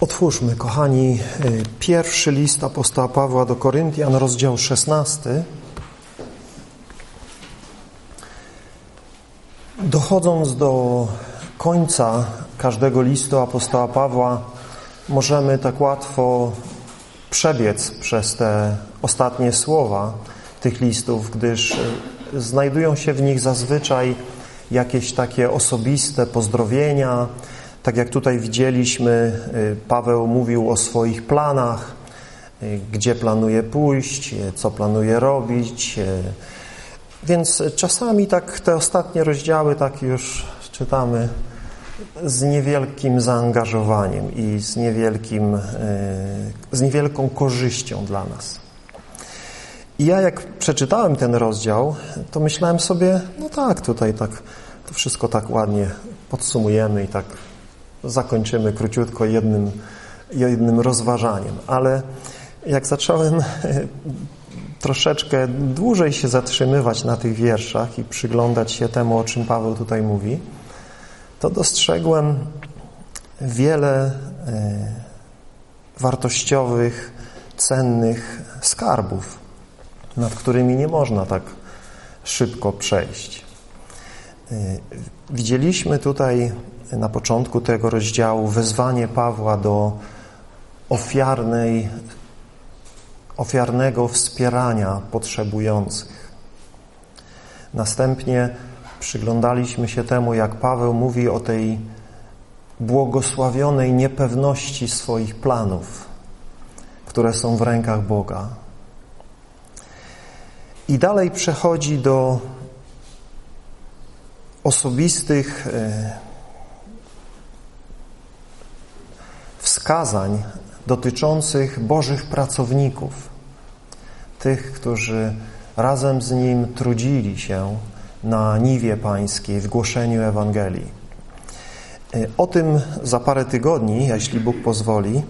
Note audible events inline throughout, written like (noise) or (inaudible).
Otwórzmy, kochani, y, pierwszy list apostoła Pawła do Koryntian, rozdział 16. Dochodząc do końca każdego listu apostoła Pawła, możemy tak łatwo przebiec przez te ostatnie słowa tych listów, gdyż y, znajdują się w nich zazwyczaj jakieś takie osobiste pozdrowienia, tak jak tutaj widzieliśmy, y, Paweł mówił o swoich planach, y, gdzie planuje pójść, y, co planuje robić. Więc czasami tak te ostatnie rozdziały tak już czytamy z niewielkim zaangażowaniem i z, niewielkim, z niewielką korzyścią dla nas. I ja jak przeczytałem ten rozdział, to myślałem sobie, no tak, tutaj tak to wszystko tak ładnie podsumujemy i tak zakończymy króciutko jednym, jednym rozważaniem. Ale jak zacząłem troszeczkę dłużej się zatrzymywać na tych wierszach i przyglądać się temu, o czym Paweł tutaj mówi, to dostrzegłem wiele e, wartościowych, cennych skarbów, nad którymi nie można tak szybko przejść. E, widzieliśmy tutaj na początku tego rozdziału wezwanie Pawła do ofiarnej, ofiarnego wspierania potrzebujących. Następnie przyglądaliśmy się temu, jak Paweł mówi o tej błogosławionej niepewności swoich planów, które są w rękach Boga. I dalej przechodzi do osobistych wskazań dotyczących Bożych pracowników, tych, którzy razem z Nim trudzili się na niwie pańskiej w głoszeniu Ewangelii. O tym za parę tygodni, jeśli Bóg pozwoli,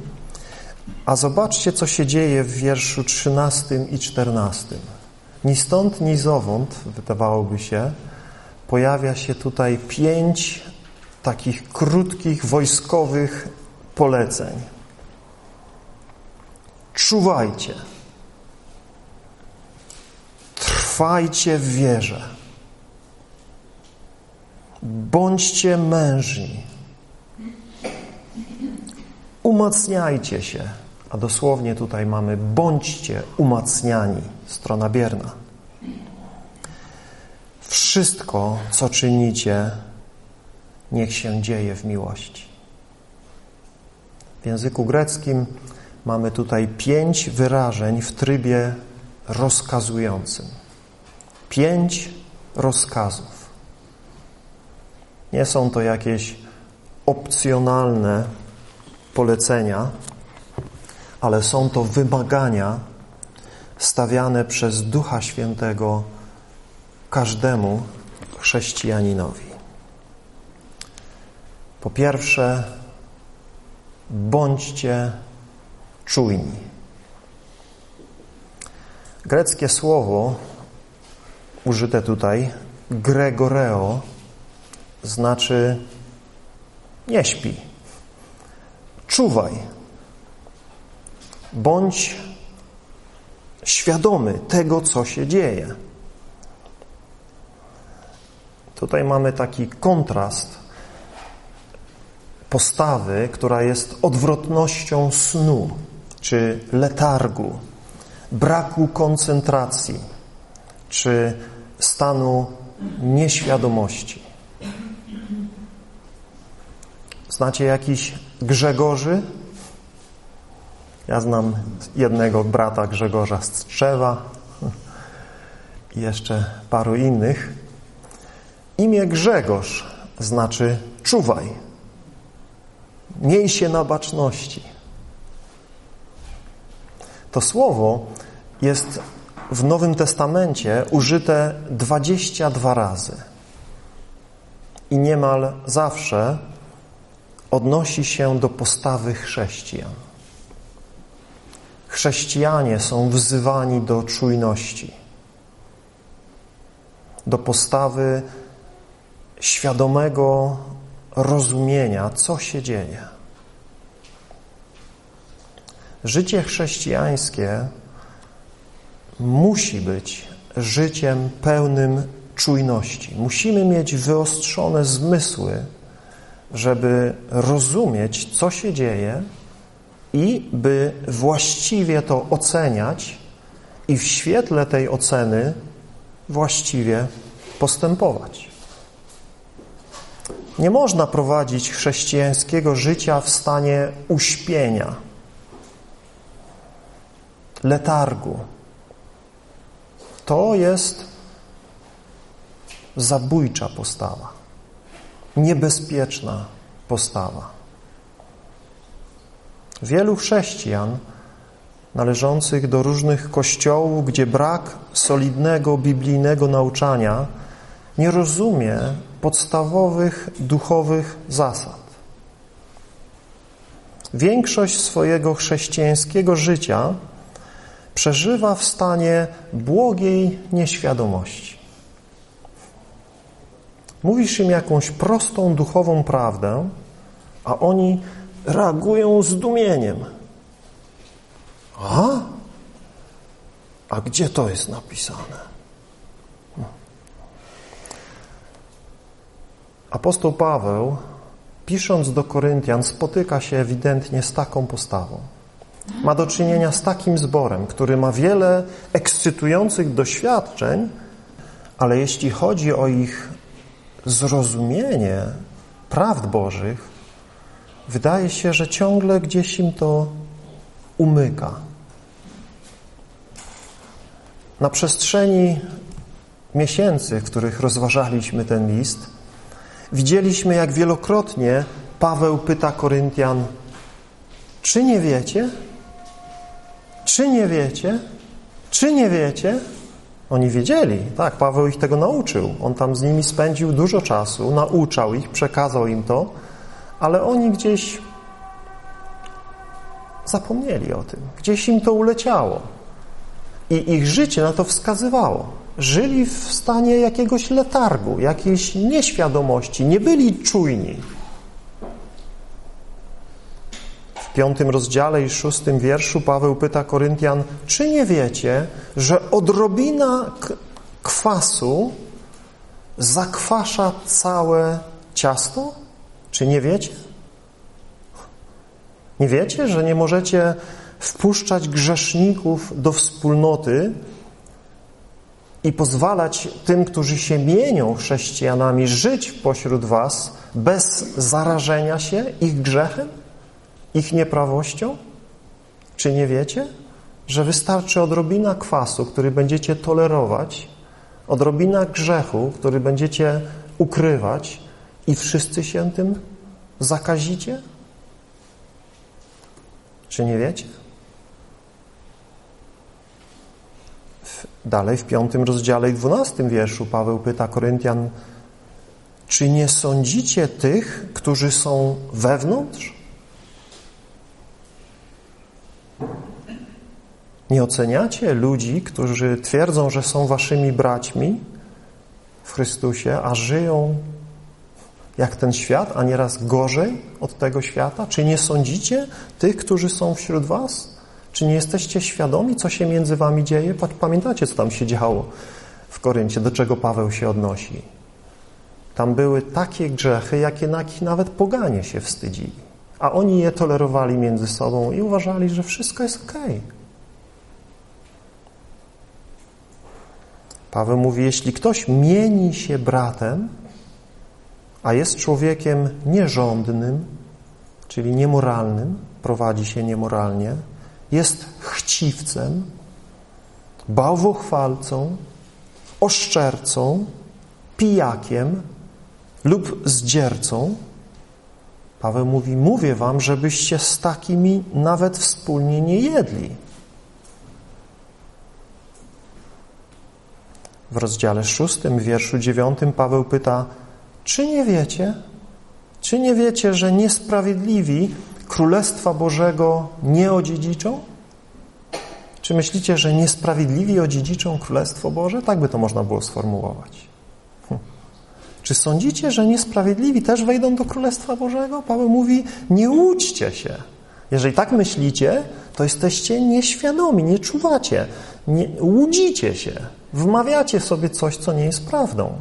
a zobaczcie, co się dzieje w wierszu 13 i 14. Ni stąd, ni zowąd, wydawałoby się, pojawia się tutaj pięć takich krótkich, wojskowych poleceń. Czuwajcie. Trwajcie w wierze. Bądźcie mężni. Umacniajcie się. A dosłownie tutaj mamy bądźcie umacniani. Strona bierna. Wszystko, co czynicie, niech się dzieje w miłości. W języku greckim mamy tutaj pięć wyrażeń w trybie rozkazującym. Pięć rozkazów. Nie są to jakieś opcjonalne polecenia, ale są to wymagania stawiane przez Ducha Świętego każdemu chrześcijaninowi. Po pierwsze, bądźcie czujni. Greckie słowo użyte tutaj, gregoreo, znaczy nie śpi. Czuwaj. Bądź świadomy tego, co się dzieje. Tutaj mamy taki kontrast postawy, która jest odwrotnością snu czy letargu, braku koncentracji czy stanu nieświadomości. Znacie jakiś Grzegorzy? Ja znam jednego brata Grzegorza Strzewa i jeszcze paru innych. Imię Grzegorz znaczy czuwaj Miej się na baczności. To słowo jest w Nowym Testamencie użyte 22 razy. I niemal zawsze odnosi się do postawy chrześcijan. Chrześcijanie są wzywani do czujności, do postawy świadomego rozumienia, co się dzieje. Życie chrześcijańskie musi być życiem pełnym czujności. Musimy mieć wyostrzone zmysły, żeby rozumieć, co się dzieje i by właściwie to oceniać i w świetle tej oceny właściwie postępować. Nie można prowadzić chrześcijańskiego życia w stanie uśpienia, letargu. To jest zabójcza postawa, niebezpieczna postawa. Wielu chrześcijan należących do różnych kościołów, gdzie brak solidnego biblijnego nauczania nie rozumie podstawowych duchowych zasad. Większość swojego chrześcijańskiego życia przeżywa w stanie błogiej nieświadomości. Mówisz im jakąś prostą duchową prawdę, a oni reagują zdumieniem. A? A gdzie to jest napisane? Apostoł Paweł, pisząc do Koryntian, spotyka się ewidentnie z taką postawą. Ma do czynienia z takim zborem, który ma wiele ekscytujących doświadczeń, ale jeśli chodzi o ich zrozumienie prawd Bożych, wydaje się, że ciągle gdzieś im to umyka. Na przestrzeni miesięcy, w których rozważaliśmy ten list, widzieliśmy, jak wielokrotnie Paweł pyta Koryntian, czy nie wiecie? Czy nie wiecie? Czy nie wiecie? Oni wiedzieli, tak, Paweł ich tego nauczył. On tam z nimi spędził dużo czasu, nauczał ich, przekazał im to, ale oni gdzieś zapomnieli o tym. Gdzieś im to uleciało. I ich życie na to wskazywało. Żyli w stanie jakiegoś letargu, jakiejś nieświadomości, nie byli czujni. W piątym rozdziale i szóstym wierszu Paweł pyta Koryntian, czy nie wiecie, że odrobina kwasu zakwasza całe ciasto? Czy nie wiecie? Nie wiecie, że nie możecie wpuszczać grzeszników do wspólnoty i pozwalać tym, którzy się mienią chrześcijanami, żyć pośród was bez zarażenia się ich grzechem, ich nieprawością? Czy nie wiecie, że wystarczy odrobina kwasu, który będziecie tolerować, odrobina grzechu, który będziecie ukrywać i wszyscy się tym zakazicie? Czy nie wiecie? Dalej w piątym rozdziale i dwunastym wierszu Paweł pyta Koryntian, czy nie sądzicie tych, którzy są wewnątrz? Nie oceniacie ludzi, którzy twierdzą, że są waszymi braćmi w Chrystusie, a żyją jak ten świat, a nieraz gorzej od tego świata? Czy nie sądzicie tych, którzy są wśród was? Czy nie jesteście świadomi, co się między wami dzieje? Pamiętacie, co tam się działo w Koryncie, do czego Paweł się odnosi? Tam były takie grzechy, jakie nawet poganie się wstydzili. A oni je tolerowali między sobą i uważali, że wszystko jest. Okay. Paweł mówi, jeśli ktoś mieni się bratem, a jest człowiekiem nierządnym, czyli niemoralnym, prowadzi się niemoralnie, jest chciwcem, bałwochwalcą, oszczercą, pijakiem lub zdziercą, Paweł mówi, mówię wam, żebyście z takimi nawet wspólnie nie jedli. W rozdziale szóstym, wierszu dziewiątym Paweł pyta, czy nie wiecie, czy nie wiecie, że niesprawiedliwi Królestwa Bożego nie odziedziczą? Czy myślicie, że niesprawiedliwi odziedziczą Królestwo Boże? Tak by to można było sformułować. Hm. Czy sądzicie, że niesprawiedliwi też wejdą do Królestwa Bożego? Paweł mówi, nie łudźcie się. Jeżeli tak myślicie, to jesteście nieświadomi, nie czuwacie, nie, łudzicie się, wmawiacie sobie coś, co nie jest prawdą.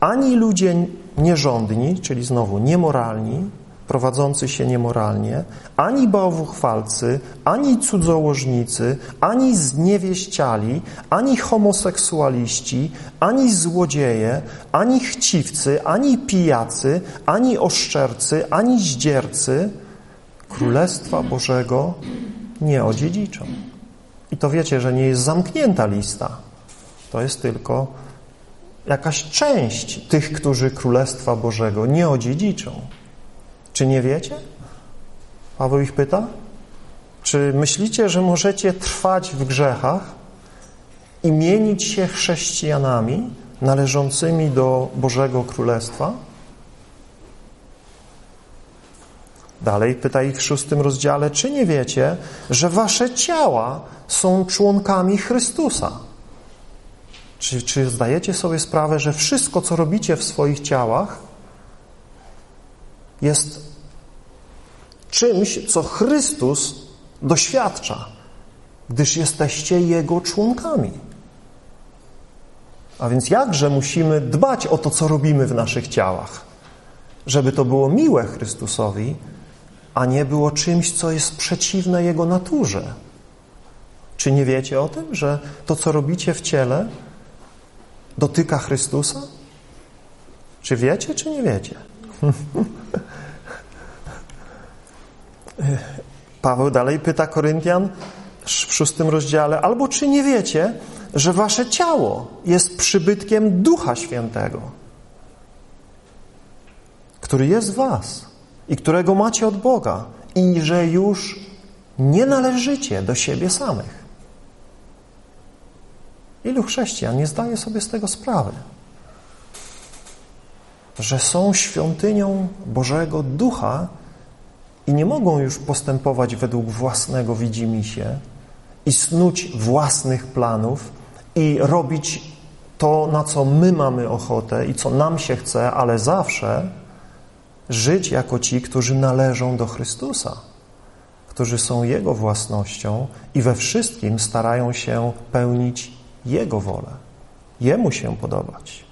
Ani ludzie nierządni, czyli znowu niemoralni, prowadzący się niemoralnie, ani bałwuchwalcy, ani cudzołożnicy, ani zniewieściali, ani homoseksualiści, ani złodzieje, ani chciwcy, ani pijacy, ani oszczercy, ani zdziercy Królestwa Bożego nie odziedziczą. I to wiecie, że nie jest zamknięta lista. To jest tylko jakaś część tych, którzy Królestwa Bożego nie odziedziczą. Czy nie wiecie? Paweł ich pyta. Czy myślicie, że możecie trwać w grzechach i mienić się chrześcijanami należącymi do Bożego Królestwa? Dalej pyta ich w szóstym rozdziale, czy nie wiecie, że wasze ciała są członkami Chrystusa? Czy, czy zdajecie sobie sprawę, że wszystko, co robicie w swoich ciałach, jest czymś, co Chrystus doświadcza, gdyż jesteście Jego członkami. A więc jakże musimy dbać o to, co robimy w naszych ciałach, żeby to było miłe Chrystusowi, a nie było czymś, co jest przeciwne Jego naturze. Czy nie wiecie o tym, że to, co robicie w ciele, dotyka Chrystusa? Czy wiecie, czy nie wiecie? (laughs) Paweł dalej pyta Koryntian w szóstym rozdziale, albo czy nie wiecie, że wasze ciało jest przybytkiem Ducha Świętego, który jest w was i którego macie od Boga i że już nie należycie do siebie samych. Ilu chrześcijan nie zdaje sobie z tego sprawy? Że są świątynią Bożego Ducha i nie mogą już postępować według własnego widzimisię i snuć własnych planów i robić to, na co my mamy ochotę i co nam się chce, ale zawsze żyć jako ci, którzy należą do Chrystusa, którzy są Jego własnością i we wszystkim starają się pełnić Jego wolę, Jemu się podobać.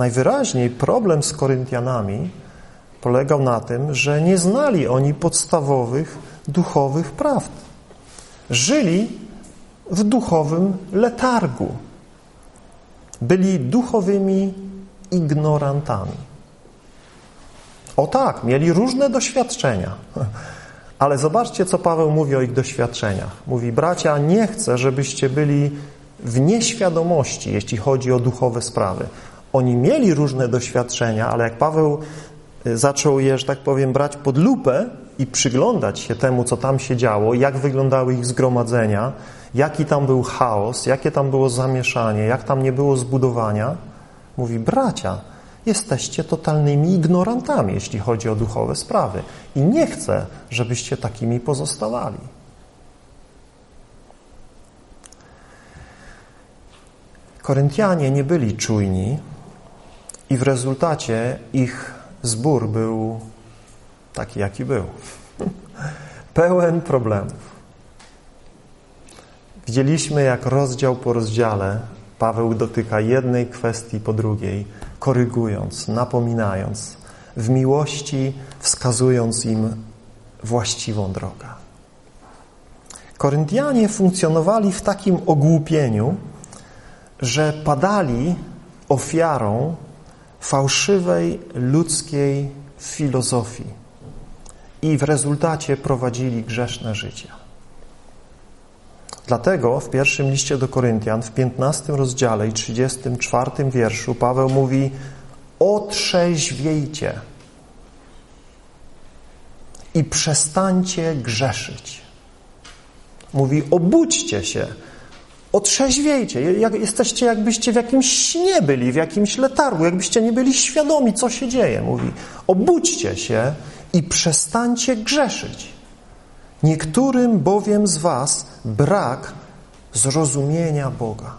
Najwyraźniej problem z Koryntianami polegał na tym, że nie znali oni podstawowych duchowych prawd. Żyli w duchowym letargu. Byli duchowymi ignorantami. O tak, mieli różne doświadczenia. (laughs) Ale zobaczcie, co Paweł mówi o ich doświadczeniach. Mówi, bracia, nie chcę, żebyście byli w nieświadomości, jeśli chodzi o duchowe sprawy. Oni mieli różne doświadczenia, ale jak Paweł y, zaczął je, że tak powiem, brać pod lupę i przyglądać się temu, co tam się działo, jak wyglądały ich zgromadzenia, jaki tam był chaos, jakie tam było zamieszanie, jak tam nie było zbudowania, mówi, bracia, jesteście totalnymi ignorantami, jeśli chodzi o duchowe sprawy. I nie chcę, żebyście takimi pozostawali. Koryntianie nie byli czujni i w rezultacie ich zbór był taki, jaki był. (laughs) Pełen problemów. Widzieliśmy, jak rozdział po rozdziale Paweł dotyka jednej kwestii po drugiej, korygując, napominając, w miłości wskazując im właściwą drogę. Koryntianie funkcjonowali w takim ogłupieniu, że padali ofiarą fałszywej ludzkiej filozofii i w rezultacie prowadzili grzeszne życie. Dlatego w pierwszym liście do Koryntian, w 15 rozdziale i 34 wierszu Paweł mówi otrzeźwiejcie i przestańcie grzeszyć. Mówi obudźcie się, otrzeźwiejcie. Jesteście jakbyście w jakimś śnie byli, w jakimś letargu, jakbyście nie byli świadomi, co się dzieje. Mówi obudźcie się i przestańcie grzeszyć. Niektórym bowiem z was brak zrozumienia Boga.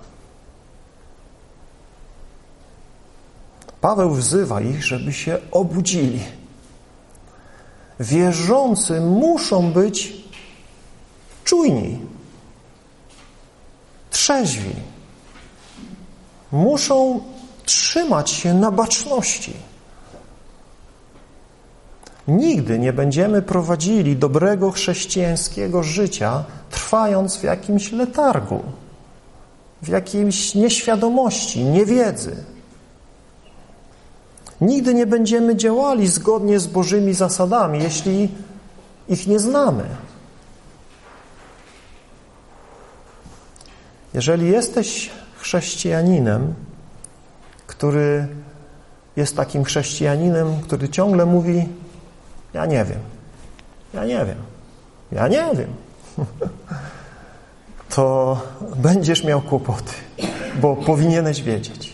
Paweł wzywa ich, żeby się obudzili. Wierzący muszą być czujni, trzeźwi. Muszą trzymać się na baczności. Nigdy nie będziemy prowadzili dobrego chrześcijańskiego życia, trwając w jakimś letargu, w jakiejś nieświadomości, niewiedzy. Nigdy nie będziemy działali zgodnie z Bożymi zasadami, jeśli ich nie znamy. Jeżeli jesteś chrześcijaninem, który jest takim chrześcijaninem, który ciągle mówi ja nie wiem, ja nie wiem, ja nie wiem, (laughs) to będziesz miał kłopoty, bo powinieneś wiedzieć.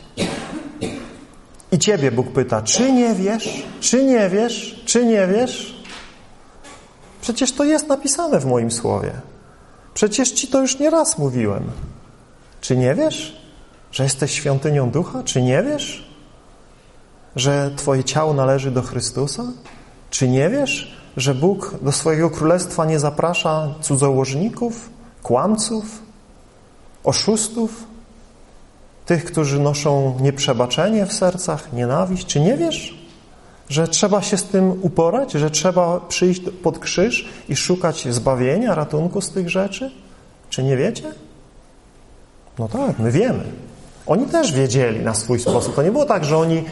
I ciebie Bóg pyta, czy nie wiesz, czy nie wiesz, czy nie wiesz? Przecież to jest napisane w moim słowie. Przecież ci to już nie raz mówiłem. Czy nie wiesz, że jesteś świątynią ducha? Czy nie wiesz, że twoje ciało należy do Chrystusa? Czy nie wiesz, że Bóg do swojego królestwa nie zaprasza cudzołożników, kłamców, oszustów, tych, którzy noszą nieprzebaczenie w sercach, nienawiść? Czy nie wiesz, że trzeba się z tym uporać, że trzeba przyjść pod krzyż i szukać zbawienia, ratunku z tych rzeczy? Czy nie wiecie? No tak, my wiemy. Oni też wiedzieli na swój sposób. To nie było tak, że oni,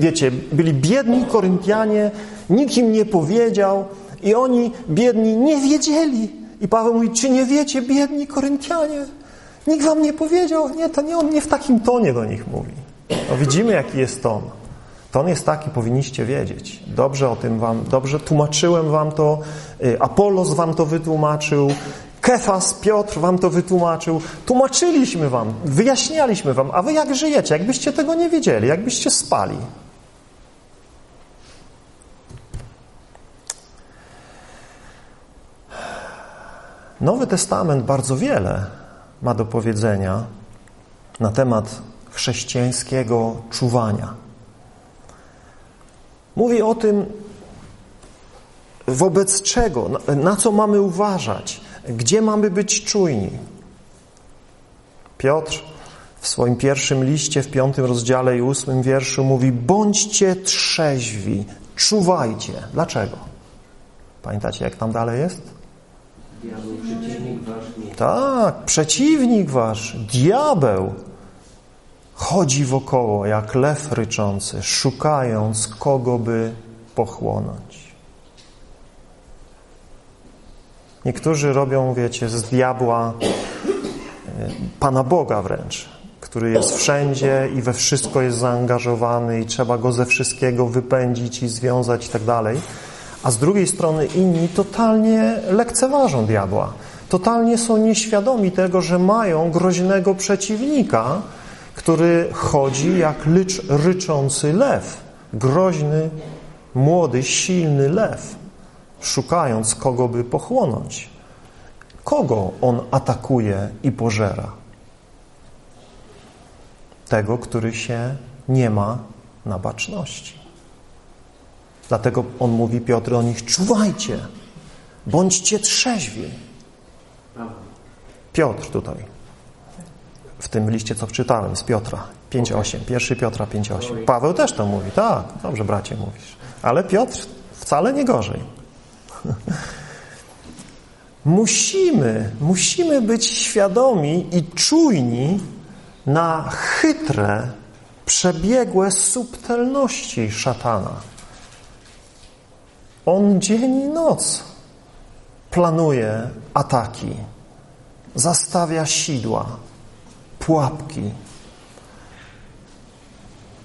wiecie, byli biedni Koryntianie, nikt im nie powiedział i oni, biedni, nie wiedzieli. I Paweł mówi, czy nie wiecie, biedni Koryntianie? Nikt wam nie powiedział. Nie, to nie on nie w takim tonie do nich mówi. No widzimy, jaki jest ton. Ton jest taki, powinniście wiedzieć. Dobrze o tym wam, dobrze tłumaczyłem wam to, y, Apolos wam to wytłumaczył, Kefas, Piotr wam to wytłumaczył. Tłumaczyliśmy wam, wyjaśnialiśmy wam, a wy jak żyjecie? Jakbyście tego nie wiedzieli, jakbyście spali. Nowy Testament bardzo wiele ma do powiedzenia na temat chrześcijańskiego czuwania. Mówi o tym, wobec czego, na, co mamy uważać, gdzie mamy być czujni? Piotr w swoim pierwszym liście, w piątym rozdziale i ósmym wierszu mówi bądźcie trzeźwi, czuwajcie. Dlaczego? Pamiętacie, jak tam dalej jest? Diabeł, przeciwnik wasz. Tak, przeciwnik wasz, diabeł, chodzi wokoło jak lew ryczący, szukając kogo by pochłonąć. Niektórzy robią, wiecie, z diabła e, Pana Boga wręcz, który jest wszędzie i we wszystko jest zaangażowany i trzeba go ze wszystkiego wypędzić i związać i tak dalej. A z drugiej strony inni totalnie lekceważą diabła. Totalnie są nieświadomi tego, że mają groźnego przeciwnika, który chodzi jak licz, ryczący lew. Groźny, młody, silny lew szukając kogo by pochłonąć. Kogo on atakuje i pożera? Tego, który się nie ma na baczności. Dlatego on mówi, Piotr, o nich czuwajcie, bądźcie trzeźwi. Piotr tutaj, w tym liście, co wczytałem z Piotra 5,8, pierwszy Piotra 5,8. Paweł też to mówi, tak, dobrze bracie mówisz. Ale Piotr wcale nie gorzej. (laughs) Musimy, musimy być świadomi i czujni na chytre, przebiegłe subtelności szatana. On dzień i noc planuje ataki, zastawia sidła, pułapki.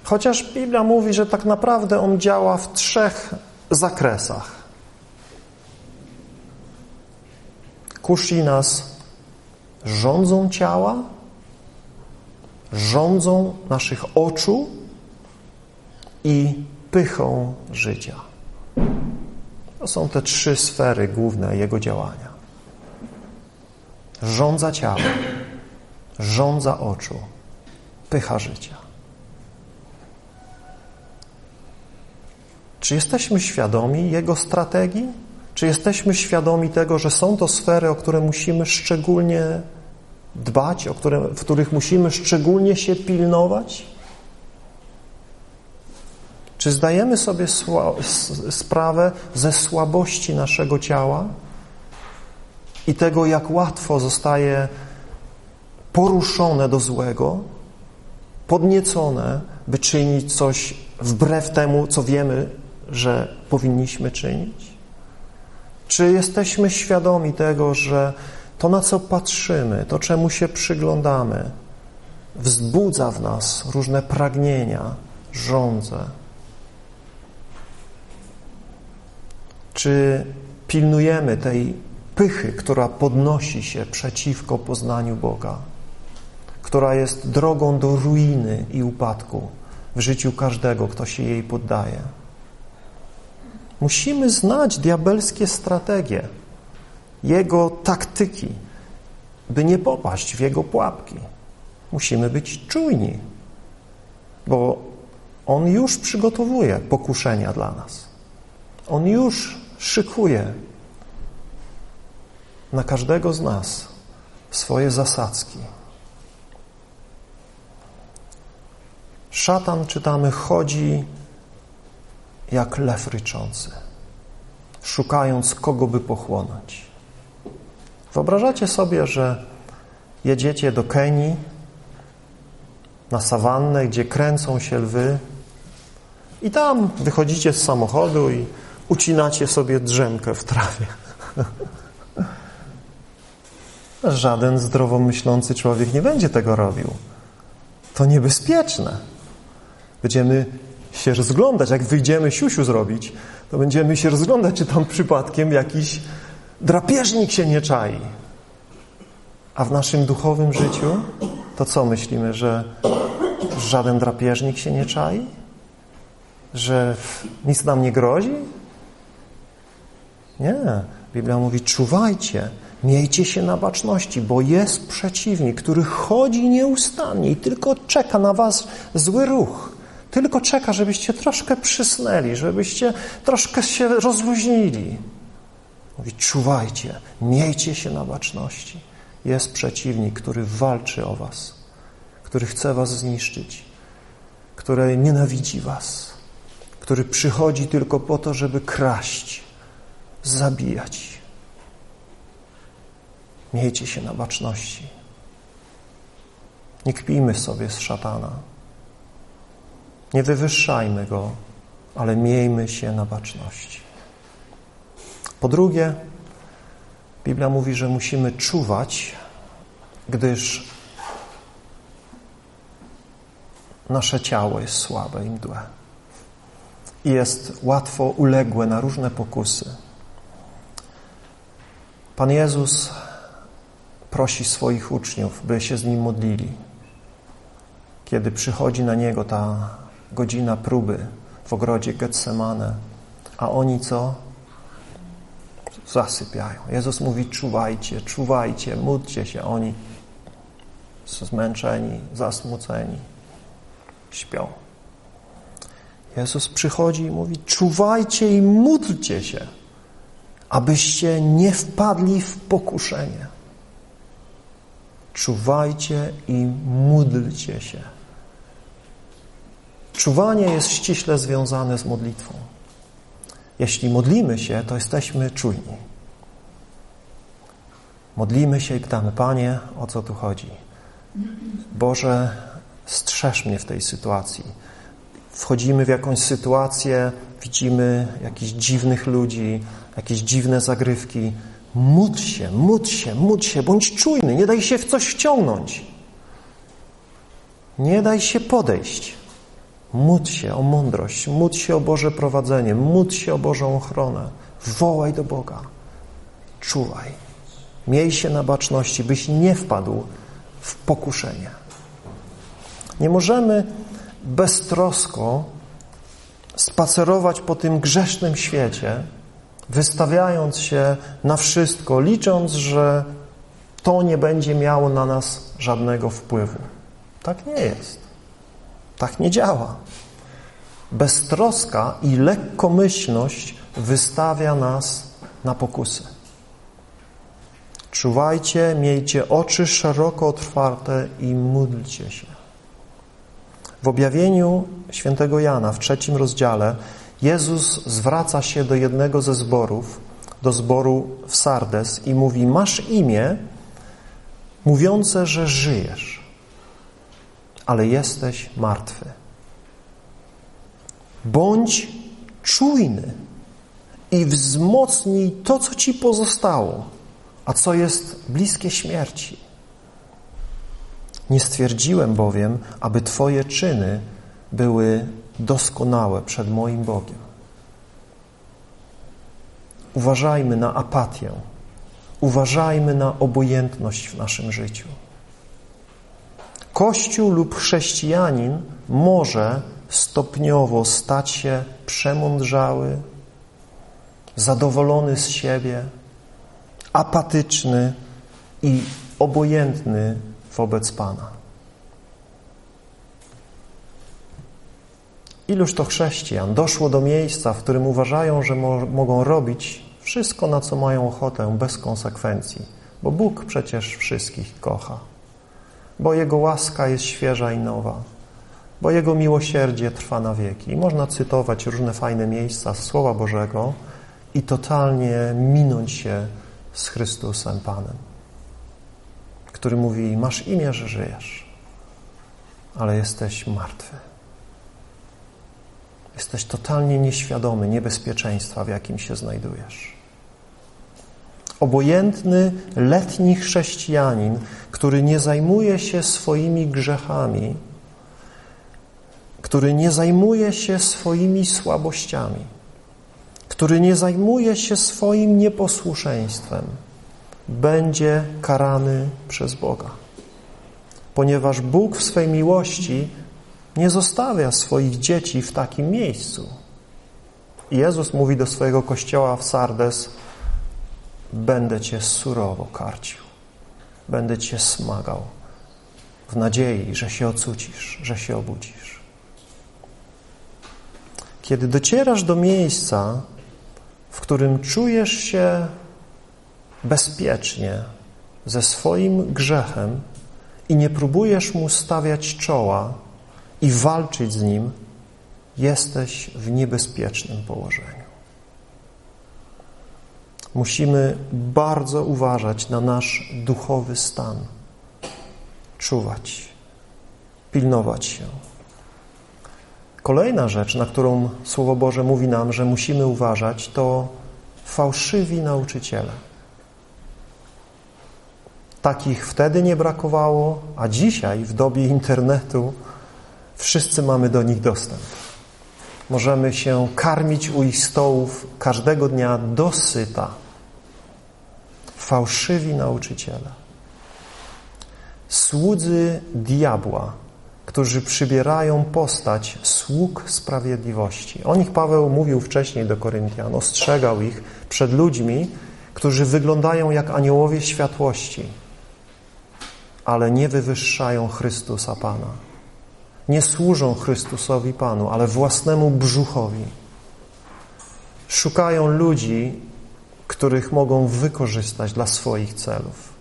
Chociaż Biblia mówi, że tak naprawdę on działa w trzech zakresach. Kusi nas rządzą ciała, rządzą naszych oczu i pychą życia. To są te trzy sfery główne Jego działania. Rządza ciała, rządza oczu, pycha życia. Czy jesteśmy świadomi Jego strategii? Czy jesteśmy świadomi tego, że są to sfery, o które musimy szczególnie dbać, o które, w których musimy szczególnie się pilnować? Czy zdajemy sobie sprawę ze słabości naszego ciała i tego, jak łatwo zostaje poruszone do złego, podniecone, by czynić coś wbrew temu, co wiemy, że powinniśmy czynić? Czy jesteśmy świadomi tego, że to, na co patrzymy, to, czemu się przyglądamy, wzbudza w nas różne pragnienia, żądze? Czy pilnujemy tej pychy, która podnosi się przeciwko poznaniu Boga, która jest drogą do ruiny i upadku w życiu każdego, kto się jej poddaje? Musimy znać diabelskie strategie, jego taktyki, by nie popaść w jego pułapki. Musimy być czujni, bo on już przygotowuje pokuszenia dla nas. On już szykuje na każdego z nas swoje zasadzki. Szatan, czytamy, chodzi jak lew ryczący, szukając kogo by pochłonąć. Wyobrażacie sobie, że jedziecie do Kenii, na sawannę, gdzie kręcą się lwy i tam wychodzicie z samochodu i ucinacie sobie drzemkę w trawie. (laughs) Żaden zdrowomyślący człowiek nie będzie tego robił. To niebezpieczne. Będziemy się rozglądać, jak wyjdziemy siusiu zrobić, to będziemy się rozglądać, czy tam przypadkiem jakiś drapieżnik się nie czai. A w naszym duchowym życiu to co myślimy, że żaden drapieżnik się nie czai? Że nic nam nie grozi? Nie. Biblia mówi, czuwajcie, miejcie się na baczności, bo jest przeciwnik, który chodzi nieustannie i tylko czeka na was zły ruch. Tylko czeka, żebyście troszkę przysnęli, żebyście troszkę się rozluźnili. Mówi, czuwajcie, miejcie się na baczności. Jest przeciwnik, który walczy o was, który chce was zniszczyć, który nienawidzi was, który przychodzi tylko po to, żeby kraść, zabijać. Miejcie się na baczności. Nie kpijmy sobie z szatana. Nie wywyższajmy go, ale miejmy się na baczności. Po drugie, Biblia mówi, że musimy czuwać, gdyż nasze ciało jest słabe i mdłe. I jest łatwo uległe na różne pokusy. Pan Jezus prosi swoich uczniów, by się z Nim modlili. Kiedy przychodzi na Niego ta godzina próby w ogrodzie Getsemane, a oni co? Zasypiają. Jezus mówi, czuwajcie, czuwajcie, módlcie się. Oni zmęczeni, zasmuceni, śpią. Jezus przychodzi i mówi, czuwajcie i módlcie się abyście nie wpadli w pokuszenie. Czuwajcie i módlcie się. Czuwanie jest ściśle związane z modlitwą. Jeśli modlimy się, to jesteśmy czujni. Modlimy się i pytamy, Panie, o co tu chodzi? Boże, strzeż mnie w tej sytuacji. Wchodzimy w jakąś sytuację, widzimy jakichś dziwnych ludzi, jakieś dziwne zagrywki. Módl się, módl się, módl się, bądź czujny, nie daj się w coś wciągnąć. Nie daj się podejść. Módl się o mądrość, módl się o Boże prowadzenie, módl się o Bożą ochronę. Wołaj do Boga. Czuwaj. Miej się na baczności, byś nie wpadł w pokuszenie. Nie możemy beztrosko spacerować po tym grzesznym świecie, wystawiając się na wszystko, licząc, że to nie będzie miało na nas żadnego wpływu. Tak nie jest. Tak nie działa. Beztroska i lekkomyślność wystawia nas na pokusy. Czuwajcie, miejcie oczy szeroko otwarte i módlcie się. W objawieniu świętego Jana w trzecim rozdziale Jezus zwraca się do jednego ze zborów, do zboru w Sardes i mówi, masz imię mówiące, że żyjesz, ale jesteś martwy. Bądź czujny i wzmocnij to, co ci pozostało, a co jest bliskie śmierci. Nie stwierdziłem bowiem, aby Twoje czyny były doskonałe przed moim Bogiem. Uważajmy na apatię, uważajmy na obojętność w naszym życiu. Kościół lub chrześcijanin może stopniowo stać się przemądrzały, zadowolony z siebie, apatyczny i obojętny wobec Pana. Iluż to chrześcijan doszło do miejsca, w którym uważają, że mo mogą robić wszystko, na co mają ochotę, bez konsekwencji, bo Bóg przecież wszystkich kocha, bo Jego łaska jest świeża i nowa, bo Jego miłosierdzie trwa na wieki. I można cytować różne fajne miejsca z Słowa Bożego i totalnie minąć się z Chrystusem Panem, który mówi, masz imię, że żyjesz, ale jesteś martwy. Jesteś totalnie nieświadomy niebezpieczeństwa, w jakim się znajdujesz. Obojętny, letni chrześcijanin, który nie zajmuje się swoimi grzechami, który nie zajmuje się swoimi słabościami, który nie zajmuje się swoim nieposłuszeństwem, będzie karany przez Boga. Ponieważ Bóg w swej miłości nie zostawia swoich dzieci w takim miejscu. Jezus mówi do swojego kościoła w Sardes będę Cię surowo karcił, będę Cię smagał w nadziei, że się ocucisz, że się obudzisz. Kiedy docierasz do miejsca, w którym czujesz się bezpiecznie ze swoim grzechem i nie próbujesz mu stawiać czoła i walczyć z nim, jesteś w niebezpiecznym położeniu. Musimy bardzo uważać na nasz duchowy stan, czuwać, pilnować się. Kolejna rzecz, na którą Słowo Boże mówi nam, że musimy uważać, to fałszywi nauczyciele. Takich wtedy nie brakowało, a dzisiaj, w dobie internetu, wszyscy mamy do nich dostęp. Możemy się karmić u ich stołów każdego dnia dosyta. Fałszywi nauczyciele. Słudzy diabła którzy przybierają postać sług sprawiedliwości. O nich Paweł mówił wcześniej do Koryntian, ostrzegał ich przed ludźmi, którzy wyglądają jak aniołowie światłości, ale nie wywyższają Chrystusa Pana. Nie służą Chrystusowi Panu, ale własnemu brzuchowi. Szukają ludzi, których mogą wykorzystać dla swoich celów.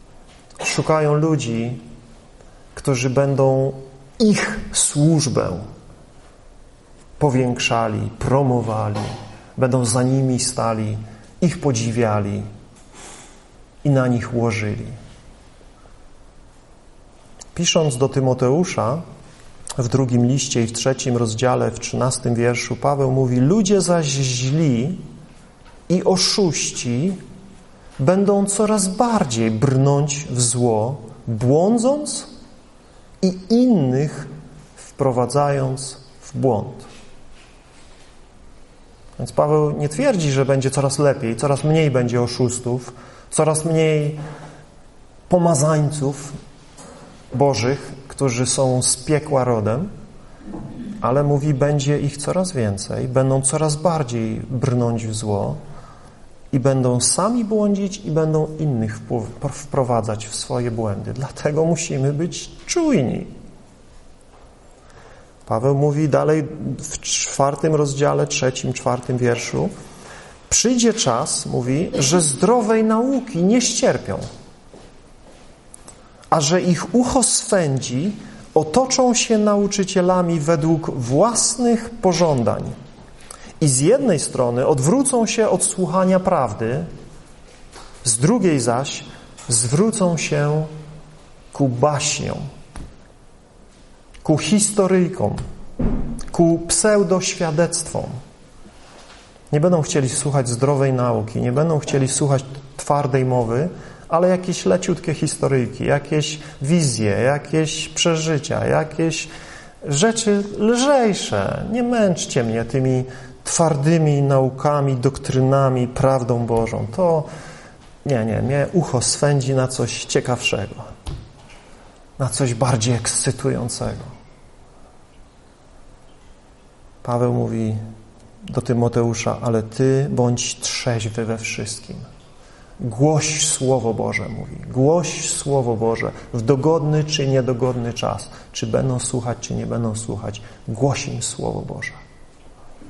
Szukają ludzi, którzy będą ich służbę powiększali, promowali, będą za nimi stali, ich podziwiali i na nich łożyli. Pisząc do Tymoteusza w drugim liście i w trzecim rozdziale, w trzynastym wierszu, Paweł mówi: Ludzie zaś źli i oszuści będą coraz bardziej brnąć w zło, błądząc i innych wprowadzając w błąd. Więc Paweł nie twierdzi, że będzie coraz lepiej, coraz mniej będzie oszustów, coraz mniej pomazańców bożych, którzy są z piekła rodem, ale mówi, będzie ich coraz więcej, będą coraz bardziej brnąć w zło i będą sami błądzić i będą innych wprowadzać w swoje błędy. Dlatego musimy być czujni. Paweł mówi dalej w czwartym rozdziale, trzecim, czwartym wierszu, przyjdzie czas, mówi, że zdrowej nauki nie ścierpią, a że ich ucho swędzi, otoczą się nauczycielami według własnych pożądań i z jednej strony odwrócą się od słuchania prawdy, z drugiej zaś zwrócą się ku baśniom, ku historyjkom, ku pseudoświadectwom. Nie będą chcieli słuchać zdrowej nauki, nie będą chcieli słuchać twardej mowy, ale jakieś leciutkie historyjki, jakieś wizje, jakieś przeżycia, jakieś rzeczy lżejsze. Nie męczcie mnie tymi twardymi naukami, doktrynami, prawdą Bożą. To nie, nie, mnie ucho swędzi na coś ciekawszego, na coś bardziej ekscytującego. Paweł mówi do Tymoteusza, ale ty bądź trzeźwy we wszystkim. Głoś Słowo Boże, mówi. Głoś Słowo Boże w dogodny czy niedogodny czas. Czy będą słuchać, czy nie będą słuchać. Głoś im Słowo Boże.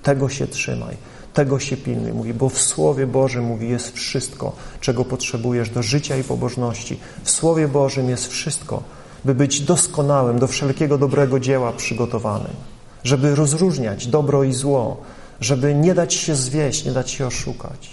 Tego się trzymaj. Tego się pilnuj. Mówi, bo w Słowie Bożym, mówi, jest wszystko, czego potrzebujesz do życia i pobożności. W Słowie Bożym jest wszystko, by być doskonałym, do wszelkiego dobrego dzieła przygotowanym. Żeby rozróżniać dobro i zło. Żeby nie dać się zwieść, nie dać się oszukać.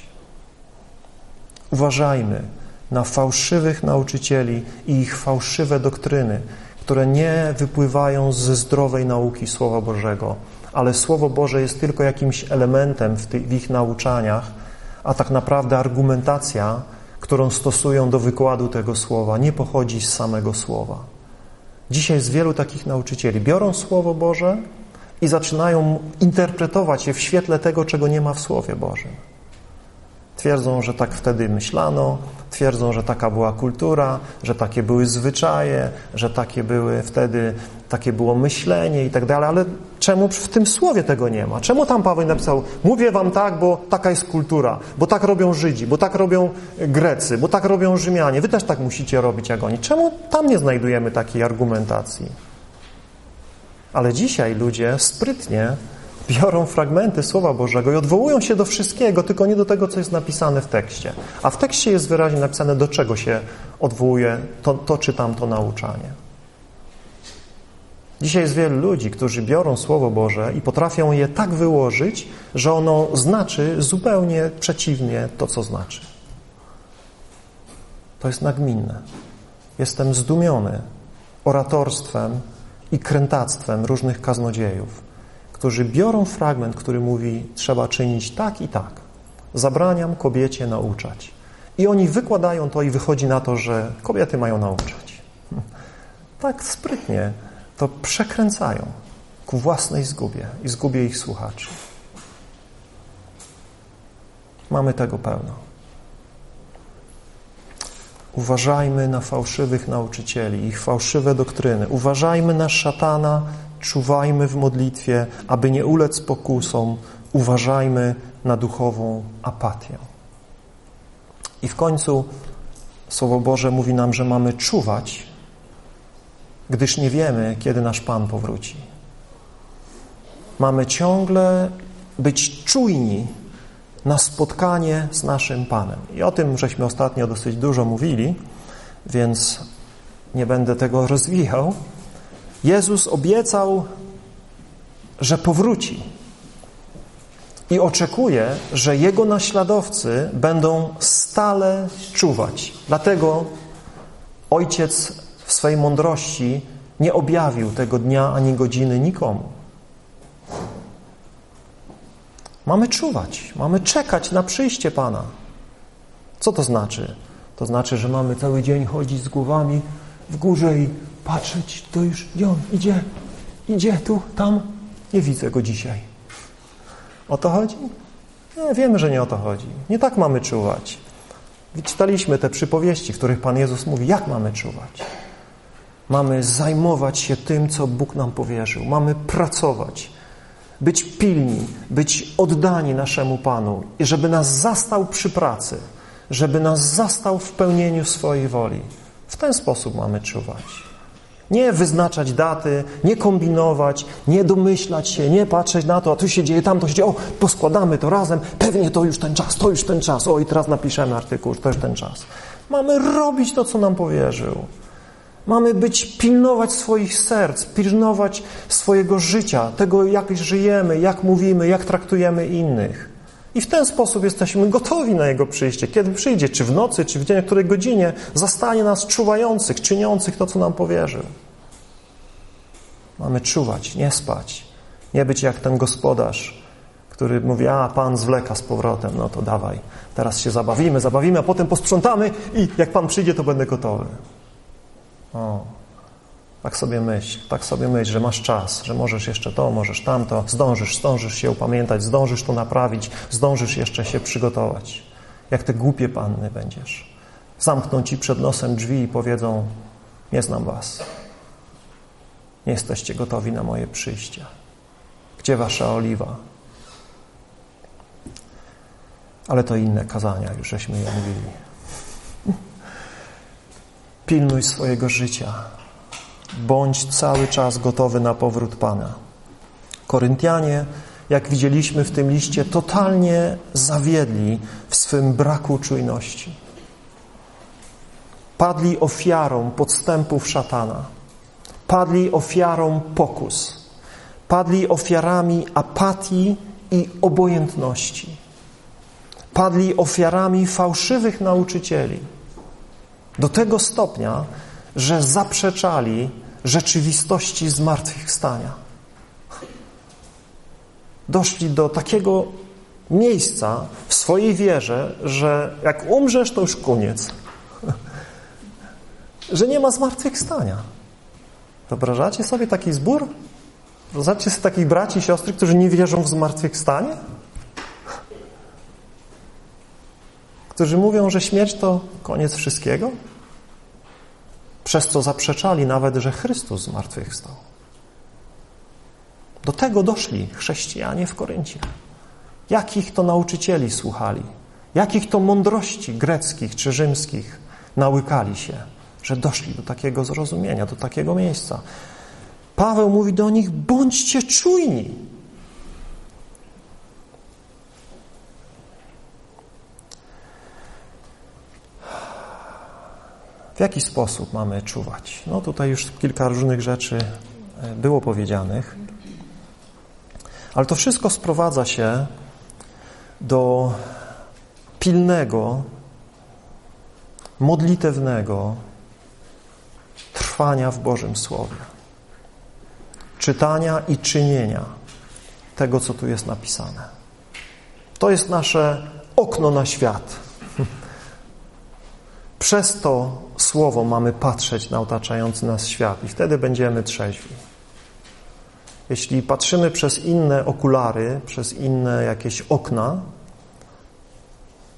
Uważajmy na fałszywych nauczycieli i ich fałszywe doktryny, które nie wypływają ze zdrowej nauki Słowa Bożego, ale Słowo Boże jest tylko jakimś elementem w, w ich nauczaniach, a tak naprawdę argumentacja, którą stosują do wykładu tego Słowa, nie pochodzi z samego Słowa. Dzisiaj jest wielu takich nauczycieli. Biorą Słowo Boże i zaczynają interpretować je w świetle tego, czego nie ma w Słowie Bożym. Twierdzą, że tak wtedy myślano, twierdzą, że taka była kultura, że takie były zwyczaje, że takie były wtedy, takie było myślenie i tak dalej, ale czemu w tym słowie tego nie ma? Czemu tam Paweł napisał, mówię wam tak, bo taka jest kultura, bo tak robią Żydzi, bo tak robią Grecy, bo tak robią Rzymianie, wy też tak musicie robić jak oni. Czemu tam nie znajdujemy takiej argumentacji? Ale dzisiaj ludzie sprytnie biorą fragmenty Słowa Bożego i odwołują się do wszystkiego, tylko nie do tego, co jest napisane w tekście. A w tekście jest wyraźnie napisane, do czego się odwołuje to, to czy tamto nauczanie. Dzisiaj jest wielu ludzi, którzy biorą Słowo Boże i potrafią je tak wyłożyć, że ono znaczy zupełnie przeciwnie to, co znaczy. To jest nagminne. Jestem zdumiony oratorstwem i krętactwem różnych kaznodziejów którzy biorą fragment, który mówi, trzeba czynić tak i tak. Zabraniam kobiecie nauczać. I oni wykładają to i wychodzi na to, że kobiety mają nauczać. (laughs) Tak sprytnie to przekręcają ku własnej zgubie i zgubie ich słuchaczy. Mamy tego pełno. Uważajmy na fałszywych nauczycieli, ich fałszywe doktryny. Uważajmy na szatana, czuwajmy w modlitwie, aby nie ulec pokusom, uważajmy na duchową apatię. I w końcu Słowo Boże mówi nam, że mamy czuwać, gdyż nie wiemy, kiedy nasz Pan powróci. Mamy ciągle być czujni na spotkanie z naszym Panem. I o tym żeśmy ostatnio dosyć dużo mówili, więc nie będę tego rozwijał, Jezus obiecał, że powróci i oczekuje, że Jego naśladowcy będą stale czuwać. Dlatego Ojciec w swej mądrości nie objawił tego dnia ani godziny nikomu. Mamy czuwać, mamy czekać na przyjście Pana. Co to znaczy? To znaczy, że mamy cały dzień chodzić z głowami w górze i patrzeć, to już, on idzie, idzie tu, tam. Nie widzę go dzisiaj. O to chodzi? Nie, wiemy, że nie o to chodzi. Nie tak mamy czuwać. Czytaliśmy te przypowieści, w których Pan Jezus mówi, jak mamy czuwać. Mamy zajmować się tym, co Bóg nam powierzył. Mamy pracować, być pilni, być oddani naszemu Panu i żeby nas zastał przy pracy, żeby nas zastał w pełnieniu swojej woli. W ten sposób mamy czuwać. Nie wyznaczać daty, nie kombinować, nie domyślać się, nie patrzeć na to, a tu się dzieje, tam to się dzieje, o, poskładamy to razem, pewnie to już ten czas, to już ten czas, o i teraz napiszemy artykuł, to już ten czas. Mamy robić to, co nam powierzył. Mamy być, pilnować swoich serc, pilnować swojego życia, tego jak żyjemy, jak mówimy, jak traktujemy innych. I w ten sposób jesteśmy gotowi na Jego przyjście. Kiedy przyjdzie, czy w nocy, czy w dzień, w której godzinie, zastanie nas czuwających, czyniących to, co nam powierzył. Mamy czuwać, nie spać. Nie być jak ten gospodarz, który mówi, a Pan zwleka z powrotem, no to dawaj, teraz się zabawimy, zabawimy, a potem posprzątamy i jak Pan przyjdzie, to będę gotowy. O, tak sobie myśl, tak sobie myśl, że masz czas, że możesz jeszcze to, możesz tamto, zdążysz, zdążysz się upamiętać, zdążysz to naprawić, zdążysz jeszcze się przygotować. Jak te głupie panny będziesz. Zamkną ci przed nosem drzwi i powiedzą, nie znam was. Nie jesteście gotowi na moje przyjście. Gdzie wasza oliwa? Ale to inne kazania, już żeśmy je mówili. Pilnuj swojego życia. Bądź cały czas gotowy na powrót Pana. Koryntianie, jak widzieliśmy w tym liście, totalnie zawiedli w swym braku czujności. Padli ofiarą podstępów szatana. Padli ofiarą pokus. Padli ofiarami apatii i obojętności. Padli ofiarami fałszywych nauczycieli do tego stopnia, że zaprzeczali rzeczywistości zmartwychwstania. Doszli do takiego miejsca w swojej wierze, że jak umrzesz, to już koniec. (laughs) że nie ma zmartwychwstania. Wyobrażacie sobie taki zbór? Wyobrażacie sobie takich braci i siostry, którzy nie wierzą w zmartwychwstanie? którzy mówią, że śmierć to koniec wszystkiego, przez co zaprzeczali nawet, że Chrystus zmartwychwstał. Do tego doszli chrześcijanie w Koryncie. Jakich to nauczycieli słuchali? Jakich to mądrości greckich czy rzymskich nałykali się, że doszli do takiego zrozumienia, do takiego miejsca. Paweł mówi do nich, bądźcie czujni. W jaki sposób mamy czuwać? No tutaj już kilka różnych rzeczy e, było powiedzianych, ale to wszystko sprowadza się do pilnego, modlitewnego trwania w Bożym Słowie. Czytania i czynienia tego, co tu jest napisane. To jest nasze okno na świat. Przez to słowo mamy patrzeć na otaczający nas świat i wtedy będziemy trzeźwi. Jeśli patrzymy przez inne okulary, przez inne jakieś okna,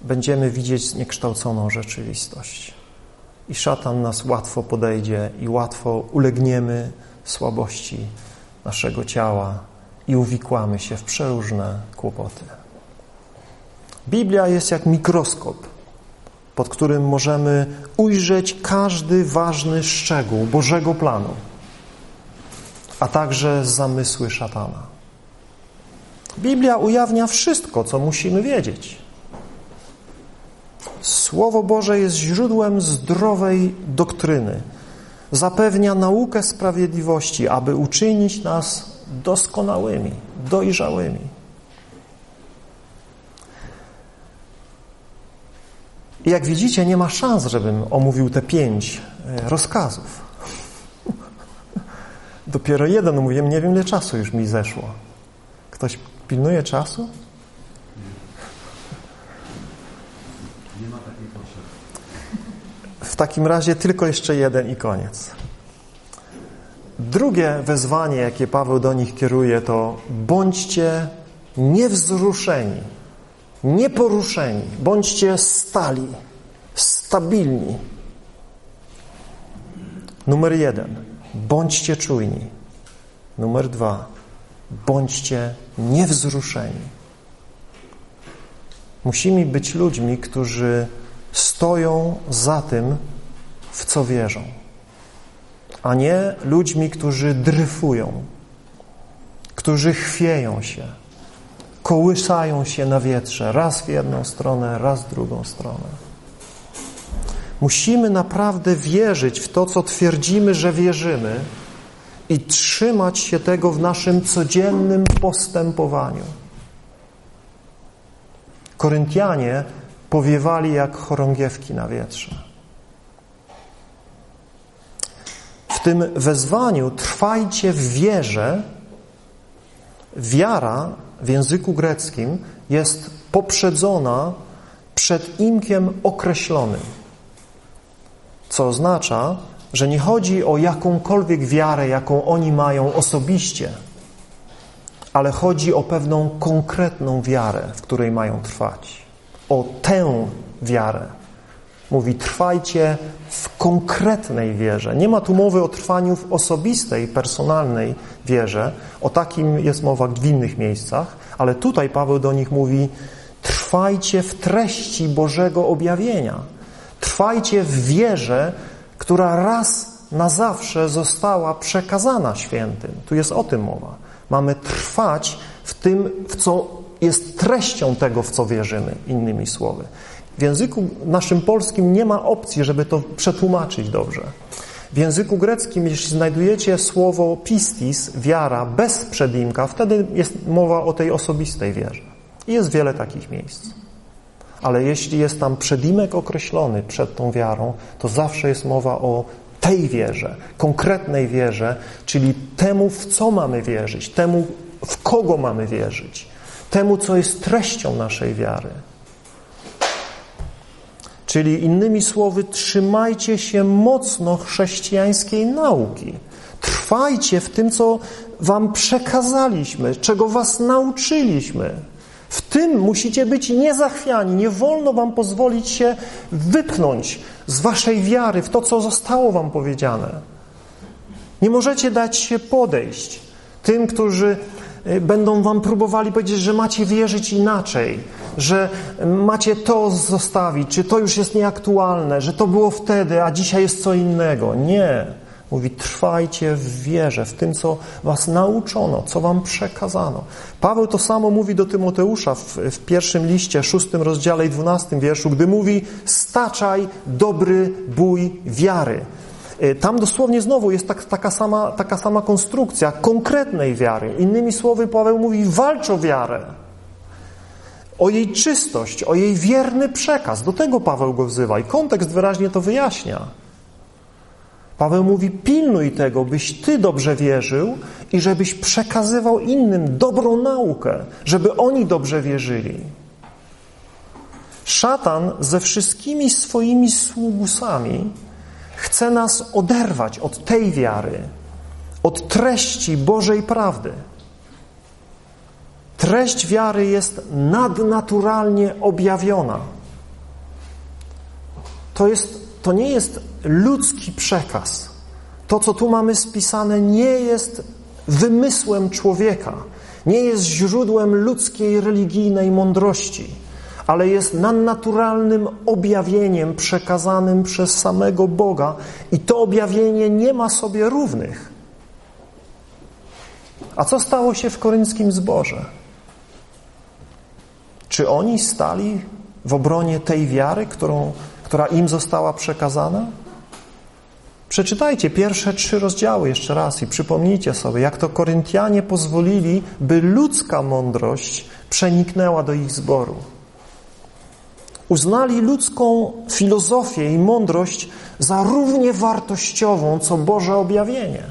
będziemy widzieć zniekształconą rzeczywistość. I szatan nas łatwo podejdzie i łatwo ulegniemy słabości naszego ciała i uwikłamy się w przeróżne kłopoty. Biblia jest jak mikroskop pod którym możemy ujrzeć każdy ważny szczegół Bożego planu, a także zamysły szatana. Biblia ujawnia wszystko, co musimy wiedzieć. Słowo Boże jest źródłem zdrowej doktryny. Zapewnia naukę sprawiedliwości, aby uczynić nas doskonałymi, dojrzałymi. I jak widzicie, nie ma szans, żebym omówił te pięć e, rozkazów. (laughs) Dopiero jeden mówię, nie wiem ile czasu już mi zeszło. Ktoś pilnuje czasu? Nie ma takiej potrzeby. W takim razie tylko jeszcze jeden i koniec. Drugie wezwanie, jakie Paweł do nich kieruje, to bądźcie niewzruszeni nieporuszeni, bądźcie stali, stabilni. Numer jeden, bądźcie czujni. Numer dwa, bądźcie niewzruszeni. Musimy być ludźmi, którzy stoją za tym, w co wierzą. a nie ludźmi, którzy dryfują, którzy chwieją się, kołysają się na wietrze, raz w jedną stronę, raz w drugą stronę. Musimy naprawdę wierzyć w to, co twierdzimy, że wierzymy i trzymać się tego w naszym codziennym postępowaniu. Koryntianie powiewali jak chorągiewki na wietrze. W tym wezwaniu trwajcie w wierze. Wiara w języku greckim jest poprzedzona przed imkiem określonym co oznacza, że nie chodzi o jakąkolwiek wiarę, jaką oni mają osobiście, ale chodzi o pewną konkretną wiarę, w której mają trwać. O tę wiarę. Mówi, trwajcie w konkretnej wierze. Nie ma tu mowy o trwaniu w osobistej, personalnej wierze. O takim jest mowa w innych miejscach, ale tutaj Paweł do nich mówi, trwajcie w treści Bożego objawienia Trwajcie w wierze, która raz na zawsze została przekazana świętym. Tu jest o tym mowa. Mamy trwać w tym, w co jest treścią tego, w co wierzymy, innymi słowy. W języku naszym polskim nie ma opcji, żeby to przetłumaczyć dobrze. W języku greckim, jeśli znajdujecie słowo pistis, wiara, bez przedimka, wtedy jest mowa o tej osobistej wierze. I jest wiele takich miejsc. Ale jeśli jest tam przedimek określony przed tą wiarą, to zawsze jest mowa o tej wierze, konkretnej wierze, czyli temu, w co mamy wierzyć, temu, w kogo mamy wierzyć, temu, co jest treścią naszej wiary. Czyli innymi słowy, trzymajcie się mocno chrześcijańskiej nauki. Trwajcie w tym, co wam przekazaliśmy, czego was nauczyliśmy. W tym musicie być niezachwiani. Nie wolno wam pozwolić się wypchnąć z waszej wiary w to, co zostało wam powiedziane. Nie możecie dać się podejść tym, którzy będą wam próbowali powiedzieć, że macie wierzyć inaczej, że macie to zostawić, czy to już jest nieaktualne, że to było wtedy, a dzisiaj jest co innego. Nie. Mówi, trwajcie w wierze, w tym, co was nauczono, co wam przekazano. Paweł to samo mówi do Tymoteusza w, w pierwszym liście, szóstym rozdziale i dwunastym wierszu, gdy mówi, staczaj dobry bój wiary. Y, tam dosłownie znowu jest tak, taka, sama, taka sama konstrukcja konkretnej wiary. Innymi słowy, Paweł mówi, walcz o wiarę, o jej czystość, o jej wierny przekaz. Do tego Paweł go wzywa i kontekst wyraźnie to wyjaśnia. Paweł mówi: pilnuj tego, byś ty dobrze wierzył i żebyś przekazywał innym dobrą naukę, żeby oni dobrze wierzyli. Szatan ze wszystkimi swoimi sługusami chce nas oderwać od tej wiary, od treści Bożej prawdy. Treść wiary jest nadnaturalnie objawiona. To jest to nie jest ludzki przekaz. To, co tu mamy spisane, nie jest wymysłem człowieka, nie jest źródłem ludzkiej religijnej mądrości, ale jest nadnaturalnym objawieniem przekazanym przez samego Boga i to objawienie nie ma sobie równych. A co stało się w korynckim zborze? Czy oni stali w obronie tej wiary, którą która im została przekazana? Przeczytajcie pierwsze trzy rozdziały jeszcze raz i przypomnijcie sobie, jak to Koryntianie pozwolili, by ludzka mądrość przeniknęła do ich zboru. Uznali ludzką filozofię i mądrość za równie wartościową, co Boże objawienie.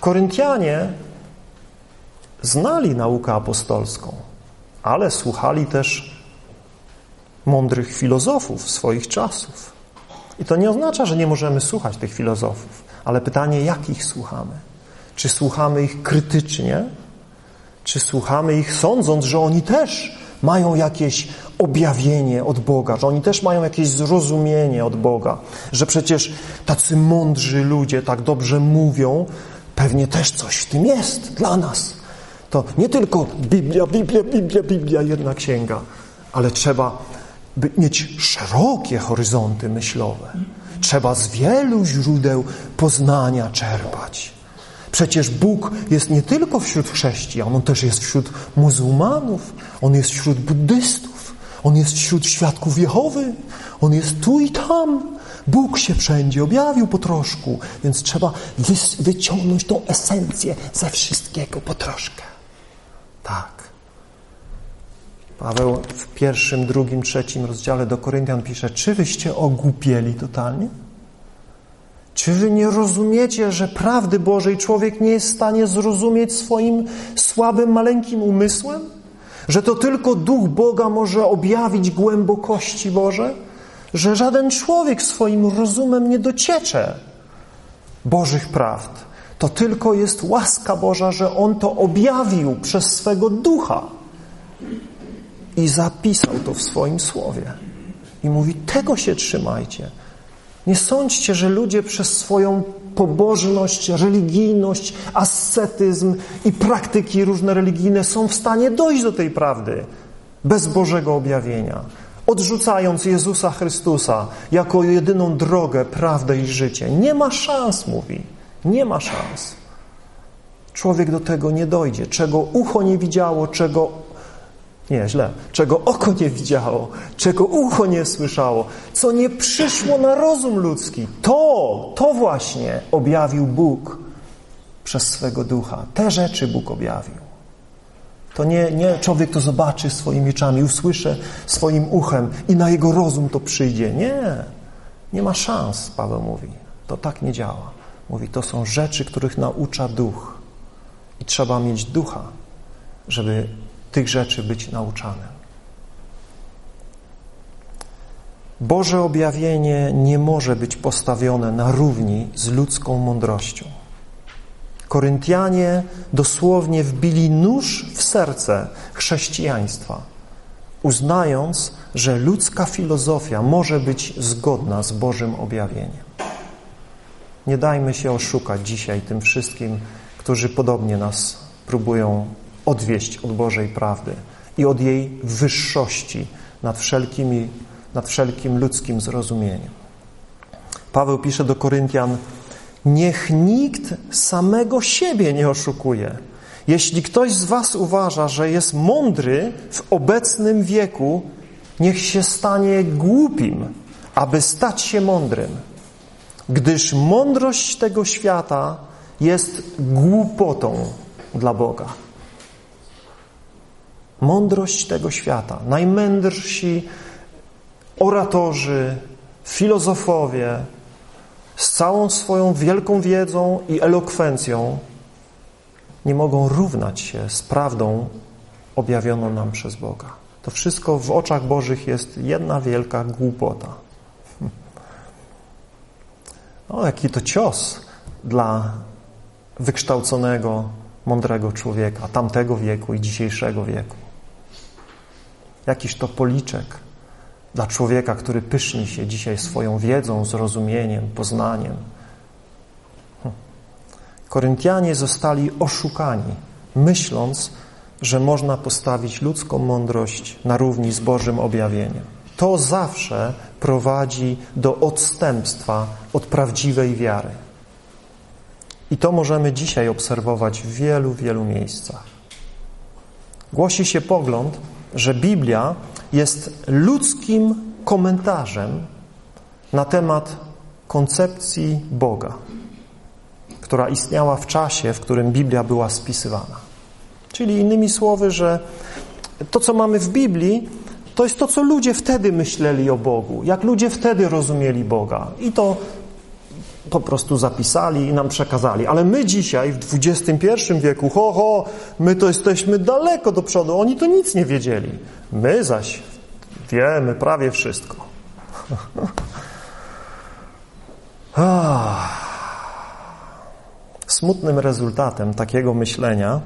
Koryntianie znali naukę apostolską, ale słuchali też mądrych filozofów swoich czasów. I to nie oznacza, że nie możemy słuchać tych filozofów, ale pytanie, jak ich słuchamy? Czy słuchamy ich krytycznie? Czy słuchamy ich sądząc, że oni też mają jakieś objawienie od Boga, że oni też mają jakieś zrozumienie od Boga, że przecież tacy mądrzy ludzie tak dobrze mówią, pewnie też coś w tym jest dla nas. To nie tylko Biblia, Biblia, Biblia, Biblia, jedna księga, ale trzeba mieć szerokie horyzonty myślowe. trzeba z wielu źródeł poznania czerpać. Przecież Bóg jest nie tylko wśród chrześcijan, On też jest wśród muzułmanów, On jest wśród buddystów, On jest wśród świadków Jehowy, On jest tu i tam. Bóg się wszędzie objawił po troszku, więc trzeba wyciągnąć tą esencję ze wszystkiego po troszkę. Tak. Paweł w pierwszym, drugim, trzecim rozdziale do Koryntian pisze, czy wyście ogłupieli totalnie? Czy wy nie rozumiecie, że prawdy Bożej człowiek nie jest w stanie zrozumieć swoim słabym, maleńkim umysłem? Że to tylko Duch Boga może objawić głębokości Boże? Że żaden człowiek swoim rozumem nie dociecze Bożych prawd. To tylko jest łaska Boża, że On to objawił przez swego Ducha i zapisał to w swoim słowie. I mówi, tego się trzymajcie. Nie sądźcie, że ludzie przez swoją pobożność, religijność, ascetyzm i praktyki różne religijne są w stanie dojść do tej prawdy bez Bożego objawienia. Odrzucając Jezusa Chrystusa jako jedyną drogę, prawdę i życie. Nie ma szans, mówi. Nie ma szans. Człowiek do tego nie dojdzie. Czego ucho nie widziało, czego nie, źle. Czego oko nie widziało, czego ucho nie słyszało, co nie przyszło na rozum ludzki. To, to właśnie objawił Bóg przez swego ducha. Te rzeczy Bóg objawił. To nie, nie człowiek to zobaczy swoimi oczami, usłyszy swoim uchem i na jego rozum to przyjdzie. Nie, nie ma szans, Paweł mówi. To tak nie działa. Mówi, to są rzeczy, których naucza duch. I trzeba mieć ducha, żeby tych rzeczy być nauczanym. Boże objawienie nie może być postawione na równi z ludzką mądrością. Koryntianie dosłownie wbili nóż w serce chrześcijaństwa, uznając, że ludzka filozofia może być zgodna z Bożym objawieniem. Nie dajmy się oszukać dzisiaj tym wszystkim, którzy podobnie nas próbują odwieść od Bożej prawdy i od jej wyższości nad, wszelkimi, nad wszelkim ludzkim zrozumieniem. Paweł pisze do Koryntian, niech nikt samego siebie nie oszukuje. Jeśli ktoś z was uważa, że jest mądry w obecnym wieku, niech się stanie głupim, aby stać się mądrym. Gdyż mądrość tego świata jest głupotą dla Boga mądrość tego świata. Najmędrsi oratorzy, filozofowie z całą swoją wielką wiedzą i elokwencją nie mogą równać się z prawdą objawioną nam przez Boga. To wszystko w oczach Bożych jest jedna wielka głupota. (laughs) O, jaki to cios dla wykształconego, mądrego człowieka tamtego wieku i dzisiejszego wieku. Jakiś to policzek dla człowieka, który pyszni się dzisiaj swoją wiedzą, zrozumieniem, poznaniem. Hm. Koryntianie zostali oszukani, myśląc, że można postawić ludzką mądrość na równi z Bożym objawieniem. To zawsze prowadzi do odstępstwa od prawdziwej wiary. I to możemy dzisiaj obserwować w wielu, wielu miejscach. Głosi się pogląd, że Biblia jest ludzkim komentarzem na temat koncepcji Boga, która istniała w czasie, w którym Biblia była spisywana. Czyli innymi słowy, że to, co mamy w Biblii, to jest to, co ludzie wtedy myśleli o Bogu, jak ludzie wtedy rozumieli Boga. I to po prostu zapisali i nam przekazali. Ale my dzisiaj, w XXI wieku, ho, ho, my to jesteśmy daleko do przodu. Oni to nic nie wiedzieli. My zaś wiemy prawie wszystko. (laughs) Smutnym rezultatem takiego myślenia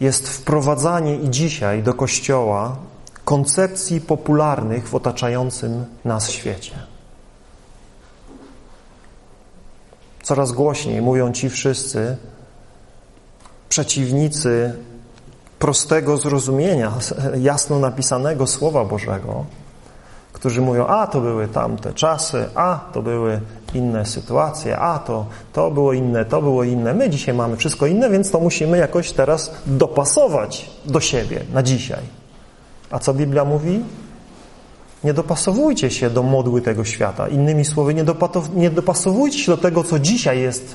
jest wprowadzanie i dzisiaj do Kościoła koncepcji popularnych w otaczającym nas świecie. Coraz głośniej mówią ci wszyscy przeciwnicy prostego zrozumienia, jasno napisanego Słowa Bożego, którzy mówią, a to były tamte czasy, a to były inne sytuacje, a to, to było inne, to było inne. My dzisiaj mamy wszystko inne, więc to musimy jakoś teraz dopasować do siebie na dzisiaj. A co Biblia mówi? Nie dopasowujcie się do modły tego świata. Innymi słowy, nie, nie dopasowujcie się do tego, co dzisiaj jest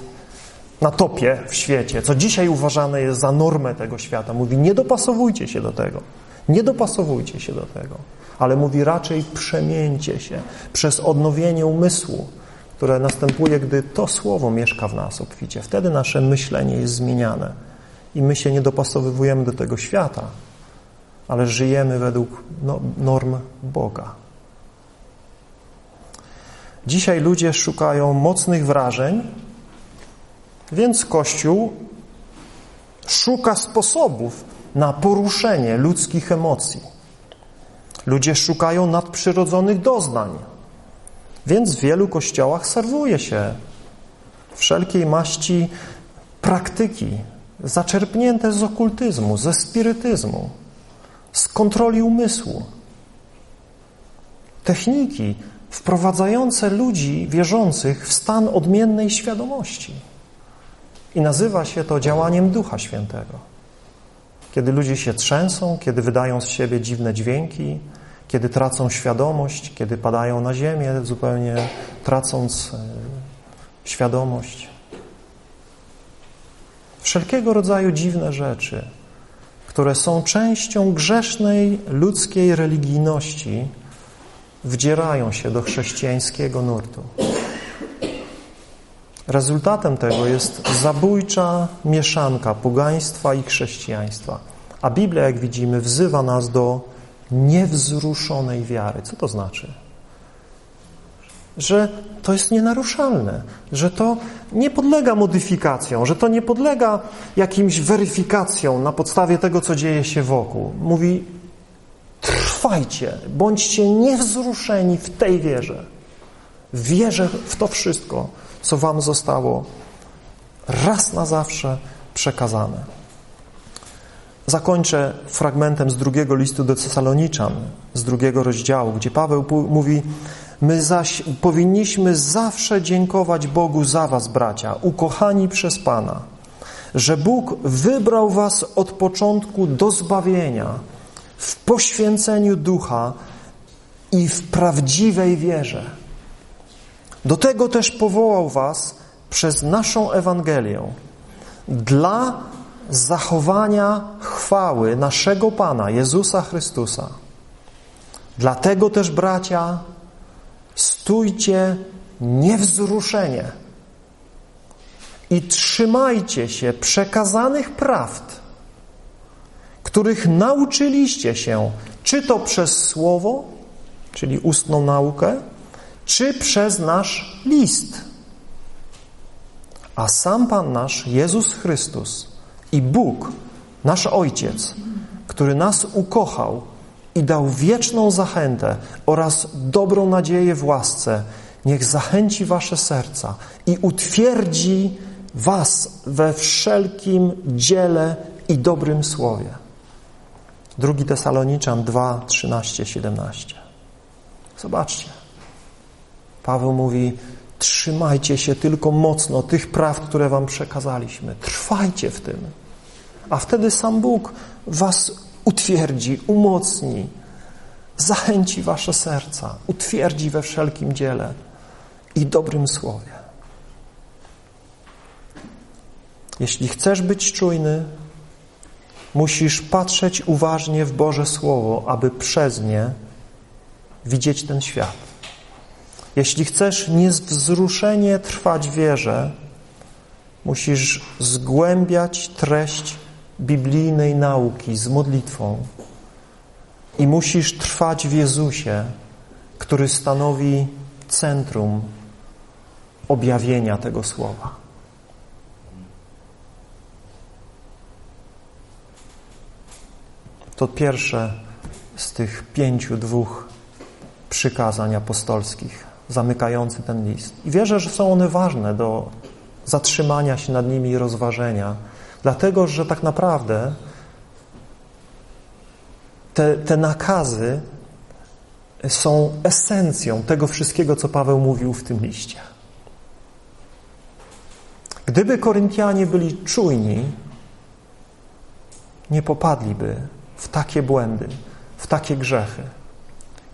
na topie w świecie, co dzisiaj uważane jest za normę tego świata. Mówi, nie dopasowujcie się do tego. Nie dopasowujcie się do tego. Ale mówi raczej przemieńcie się przez odnowienie umysłu, które następuje, gdy to słowo mieszka w nas obficie. Wtedy nasze myślenie jest zmieniane i my się nie dopasowujemy do tego świata, ale żyjemy według no, norm Boga. Dzisiaj ludzie szukają mocnych wrażeń, więc Kościół szuka sposobów na poruszenie ludzkich emocji. Ludzie szukają nadprzyrodzonych doznań, więc w wielu kościołach serwuje się wszelkiej maści praktyki zaczerpnięte z okultyzmu, ze spirytyzmu, z kontroli umysłu. Techniki wprowadzające ludzi wierzących w stan odmiennej świadomości. I nazywa się to działaniem Ducha Świętego. Kiedy ludzie się trzęsą, kiedy wydają z siebie dziwne dźwięki, kiedy tracą świadomość, kiedy padają na ziemię, zupełnie tracąc e, świadomość. Wszelkiego rodzaju dziwne rzeczy, które są częścią grzesznej ludzkiej religijności, wdzierają się do chrześcijańskiego nurtu. Rezultatem tego jest zabójcza mieszanka pogaństwa i chrześcijaństwa. A Biblia, jak widzimy, wzywa nas do niewzruszonej wiary. Co to znaczy? Że to jest nienaruszalne, że to nie podlega modyfikacjom, że to nie podlega jakimś weryfikacjom na podstawie tego, co dzieje się wokół. Mówi, trwajcie, bądźcie niewzruszeni w tej wierze. Wierzę w to wszystko, co wam zostało raz na zawsze przekazane. Zakończę fragmentem z drugiego listu do Cesaloniczan, z drugiego rozdziału, gdzie Paweł mówi My zaś powinniśmy zawsze dziękować Bogu za was, bracia, ukochani przez Pana, że Bóg wybrał was od początku do zbawienia w poświęceniu ducha i w prawdziwej wierze. Do tego też powołał was przez naszą Ewangelię dla zachowania chwały naszego Pana Jezusa Chrystusa. Dlatego też, bracia, stójcie niewzruszenie i trzymajcie się przekazanych prawd, których nauczyliście się, czy to przez słowo, czyli ustną naukę, czy przez nasz list. A sam Pan nasz, Jezus Chrystus i Bóg, nasz Ojciec, który nas ukochał i dał wieczną zachętę oraz dobrą nadzieję w łasce, niech zachęci wasze serca i utwierdzi was we wszelkim dziele i dobrym słowie. Drugi Tesaloniczan 2, 13, 17. Zobaczcie. Paweł mówi, trzymajcie się tylko mocno tych praw, które wam przekazaliśmy. Trwajcie w tym. A wtedy sam Bóg was utwierdzi, umocni, zachęci wasze serca, utwierdzi we wszelkim dziele i dobrym słowie. Jeśli chcesz być czujny, musisz patrzeć uważnie w Boże Słowo, aby przez nie widzieć ten świat. Jeśli chcesz niewzruszenie trwać wierze, musisz zgłębiać treść biblijnej nauki z modlitwą i musisz trwać w Jezusie, który stanowi centrum objawienia tego słowa. To pierwsze z tych pięciu, dwóch przykazań apostolskich zamykający ten list. I wierzę, że są one ważne do zatrzymania się nad nimi i rozważenia, dlatego że tak naprawdę te, te nakazy są esencją tego wszystkiego, co Paweł mówił w tym liście. Gdyby Koryntianie byli czujni, nie popadliby w takie błędy, w takie grzechy.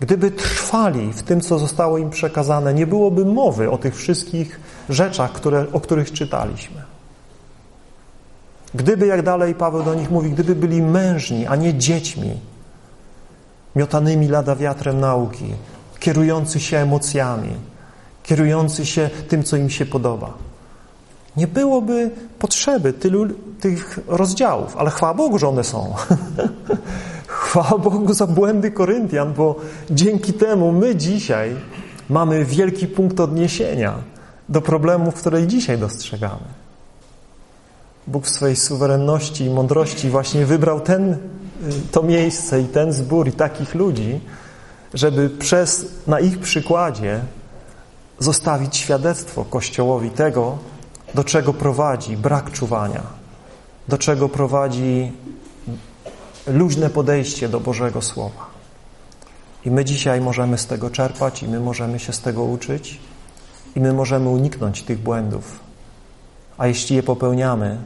Gdyby trwali w tym, co zostało im przekazane, nie byłoby mowy o tych wszystkich rzeczach, które, o których czytaliśmy. Gdyby, jak dalej Paweł do nich mówi, gdyby byli mężni, a nie dziećmi, miotanymi lada wiatrem nauki, kierujący się emocjami, kierujący się tym, co im się podoba. Nie byłoby potrzeby tylu tych rozdziałów, ale chwała Bogu, że one są. (laughs) chwała Bogu za błędy Koryntian, bo dzięki temu my dzisiaj mamy wielki punkt odniesienia do problemów, które dzisiaj dostrzegamy. Bóg w swojej suwerenności i mądrości właśnie wybrał ten, y, to miejsce i ten zbór i takich ludzi, żeby przez, na ich przykładzie zostawić świadectwo Kościołowi tego, do czego prowadzi brak czuwania, do czego prowadzi luźne podejście do Bożego Słowa. I my dzisiaj możemy z tego czerpać i my możemy się z tego uczyć i my możemy uniknąć tych błędów. A jeśli je popełniamy,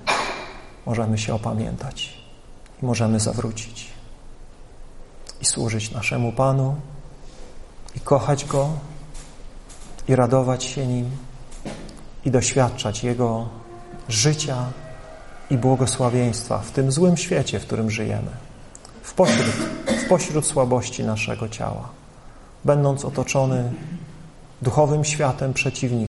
możemy się opamiętać i możemy zawrócić i służyć naszemu Panu i kochać Go i radować się Nim i doświadczać Jego życia i błogosławieństwa w tym złym świecie, w którym żyjemy, w pośród, w pośród słabości naszego ciała, będąc otoczony duchowym światem przeciwnika.